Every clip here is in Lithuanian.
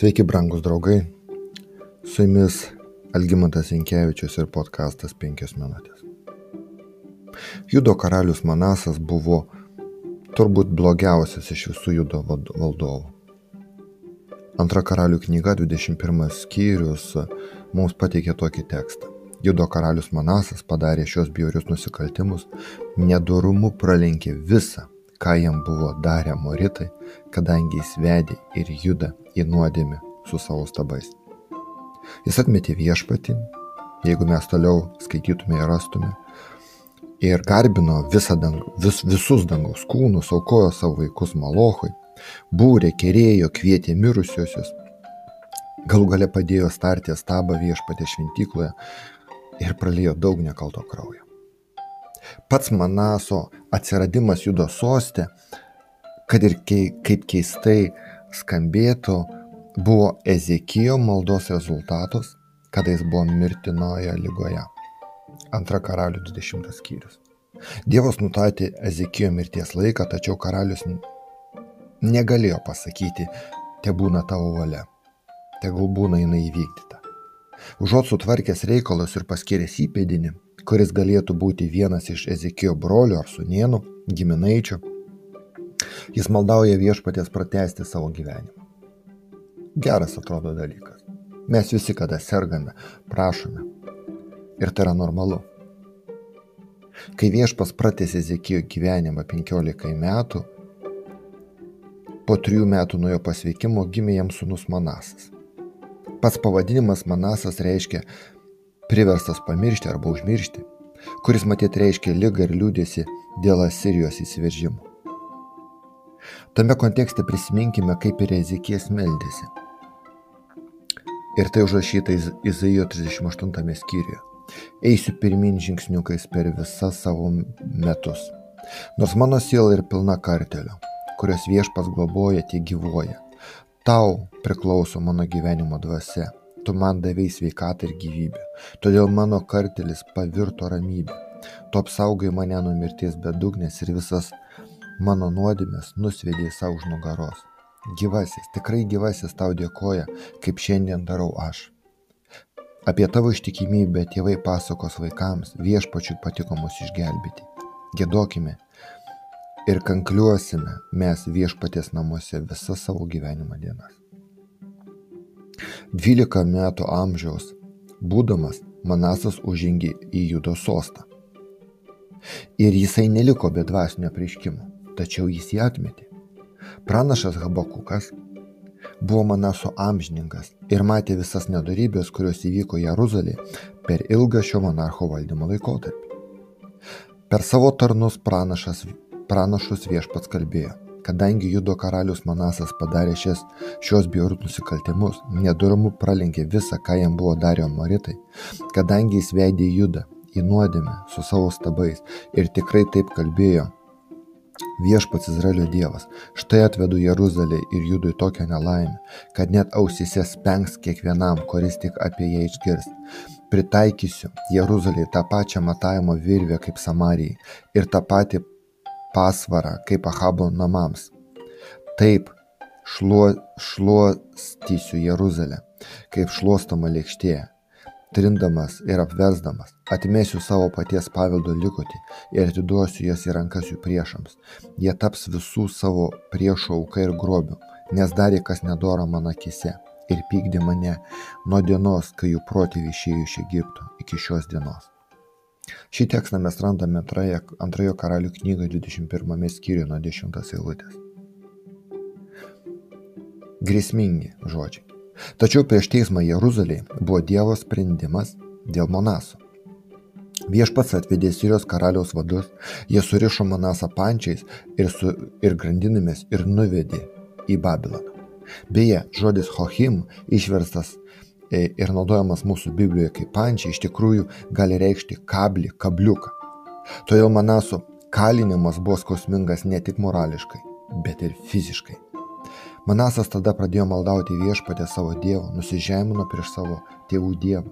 Sveiki, brangus draugai. Su jumis Algymantas Inkevičius ir podkastas 5 minutės. Judo karalius Manasas buvo turbūt blogiausias iš visų judo valdovų. Antra karalių knyga 21 skyrius mums pateikė tokį tekstą. Judo karalius Manasas padarė šios bjaurius nusikaltimus, nedorumu pralenkė visą, ką jam buvo darę moritai, kadangi jis vedė ir juda į nuodėmę su savo stabais. Jis atmetė viešpatį, jeigu mes toliau skaitytume ir rastume, ir garbino dang, vis, visus dangaus kūnus, aukojo savo vaikus malochui, būrė, kerėjo, kvietė mirusiosius, galų gale padėjo startę stabą viešpatė šventykloje ir pralijo daug nekalto kraujo. Pats Manaso atsiradimas judo sostė, kad ir kei, kaip keistai skambėtų, buvo Ezekijo maldos rezultatas, kada jis buvo mirtinoje lygoje. Antra karalių 20 skyrius. Dievas nutatė Ezekijo mirties laiką, tačiau karalius negalėjo pasakyti, te būna tavo valia, tegul būna jinai įvykdyta. Užuot sutvarkęs reikalus ir paskyręs įpėdinį, kuris galėtų būti vienas iš Ezekijo brolių ar sunienų, giminaičių, Jis maldauja viešpatės pratesti savo gyvenimą. Geras atrodo dalykas. Mes visi, kada sergame, prašome. Ir tai yra normalu. Kai viešpas pratėsi Zekijo gyvenimą 15 metų, po trijų metų nuo jo pasveikimo gimė jam sunus Manasas. Pats pavadinimas Manasas reiškia priverstas pamiršti arba užmiršti, kuris matyt reiškia lygą ir liūdėsi dėl Asirijos įsiveržimo. Tame kontekste prisiminkime, kaip ir Ezekijas meldėsi. Ir tai užrašyta Izaijo 38 skyriuje. Eisiu pirmin žingsniukais per visas savo metus. Nors mano siela ir pilna kartelio, kurios viešpas globoja, tie gyvuoja. Tau priklauso mano gyvenimo dvasia. Tu man davėjai sveikatą ir gyvybę. Todėl mano kartelis pavirto ramybė. Tu apsaugai mane nuo mirties bedugnės ir visas mano nuodėmės nusvedė savo už nugaros. Gyvasis, tikrai gyvasis tau dėkoja, kaip šiandien darau aš. Apie tavo ištikimybę tėvai pasakos vaikams, viešpačiui patiko mus išgelbėti. Gėdokime ir kankliuosime mes viešpatės namuose visą savo gyvenimo dienas. 12 metų amžiaus, būdamas, Manasas užžengė į Judo sostą. Ir jisai neliko be dvasinio prieškimo tačiau jis jį atmetė. Pranašas Habakukas buvo Manaso amžininkas ir matė visas nedarybės, kurios įvyko Jeruzalėje per ilgą šio monarcho valdymo laikotarpį. Per savo tarnus pranašas, pranašus viešpats kalbėjo, kadangi judo karalius Manasas padarė šias, šios bjaurus nusikaltimus, nedurumu pralenkė visą, ką jam buvo darę Moritai, kadangi jis veidė judą į nuodėmę su savo stabais ir tikrai taip kalbėjo, Viešpats Izraelio Dievas, štai atvedu Jeruzalę ir judui tokią nelaimę, kad net ausise spengs kiekvienam, kuris tik apie ją išgirs. Pritaikysiu Jeruzalėje tą pačią matavimo virvę kaip Samarijai ir tą patį pasvarą kaip Ahabo namams. Taip šluo, šluostysiu Jeruzalę, kaip šluostoma lėkštė trindamas ir apvesdamas, atmėsiu savo paties paveldo likutį ir atiduosiu jas į rankas jų priešams. Jie taps visų savo priešų auka ir grobiu, nes darė kas nedora mano akise ir pykdė mane nuo dienos, kai jų protėviai išėjo iš Egipto iki šios dienos. Šį tekstą mes randame antroje, antrojo karalių knygoje 21 skyriuje nuo 10 eilutės. Grėsmingi žodžiai. Tačiau prieš teismą Jeruzalėje buvo Dievo sprendimas dėl Monaso. Viešpats atvedė Sirijos karaliaus vadus, jie surišo Manasą pančiais ir, su, ir grandinėmis ir nuvedė į Babiloną. Beje, žodis Hohim išverstas ir naudojamas mūsų Biblijoje kaip pančiai iš tikrųjų gali reikšti kablį, kabliuką. Todėl Manaso kalinimas buvo skausmingas ne tik morališkai, bet ir fiziškai. Manasas tada pradėjo maldauti viešpatę savo dievą, nusižemino prieš savo tėvų dievą.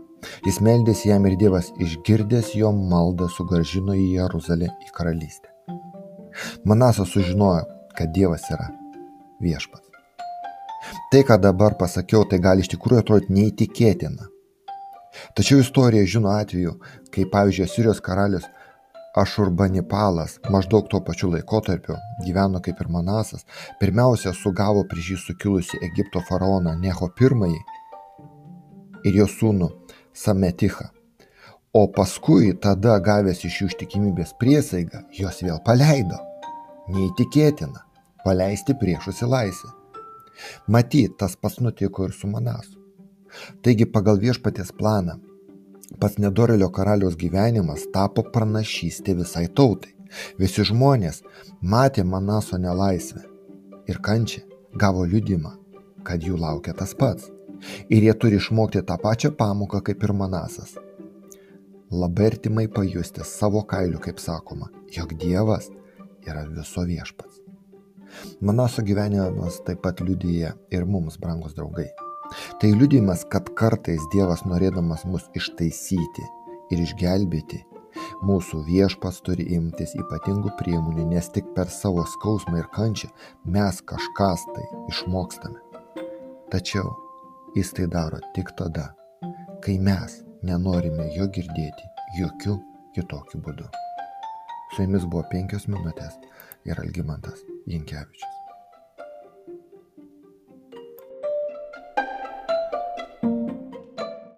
Jis meldėsi jam ir dievas išgirdęs jo maldą sugražino į Jeruzalę į karalystę. Manasas sužinojo, kad dievas yra viešpats. Tai, ką dabar pasakiau, tai gali iš tikrųjų atrodyti neįtikėtina. Tačiau istorija žino atveju, kai pavyzdžiui Sirijos karalius Ašurbanipalas maždaug tuo pačiu laikotarpiu gyveno kaip ir Manasas, pirmiausia sugavo prieš jį sukilusi Egipto faraoną Neho I ir jo sūnų Sametichą. O paskui tada gavęs iš jų ištikimybės priesaigą, jos vėl paleido. Neįtikėtina - paleisti priešus į laisvę. Matyt, tas pats nutiko ir su Manasu. Taigi pagal viešpaties planą pats nedorelio karaliaus gyvenimas tapo pranašystė visai tautai. Visi žmonės matė Manaso nelaisvę ir kančią, gavo liudimą, kad jų laukia tas pats. Ir jie turi išmokti tą pačią pamoką kaip ir Manasas. Labai artimai pajusti savo kailiu, kaip sakoma, jog Dievas yra viso viešpats. Manaso gyvenimas taip pat liudyja ir mums, brangus draugai. Tai liudimas, kad kartais Dievas norėdamas mus ištaisyti ir išgelbėti, mūsų viešpas turi imtis ypatingų priemonių, nes tik per savo skausmą ir kančią mes kažkas tai išmokstame. Tačiau jis tai daro tik tada, kai mes nenorime jo girdėti jokių kitokių būdų. Su jumis buvo penkios minutės ir Algymantas Jankievičius.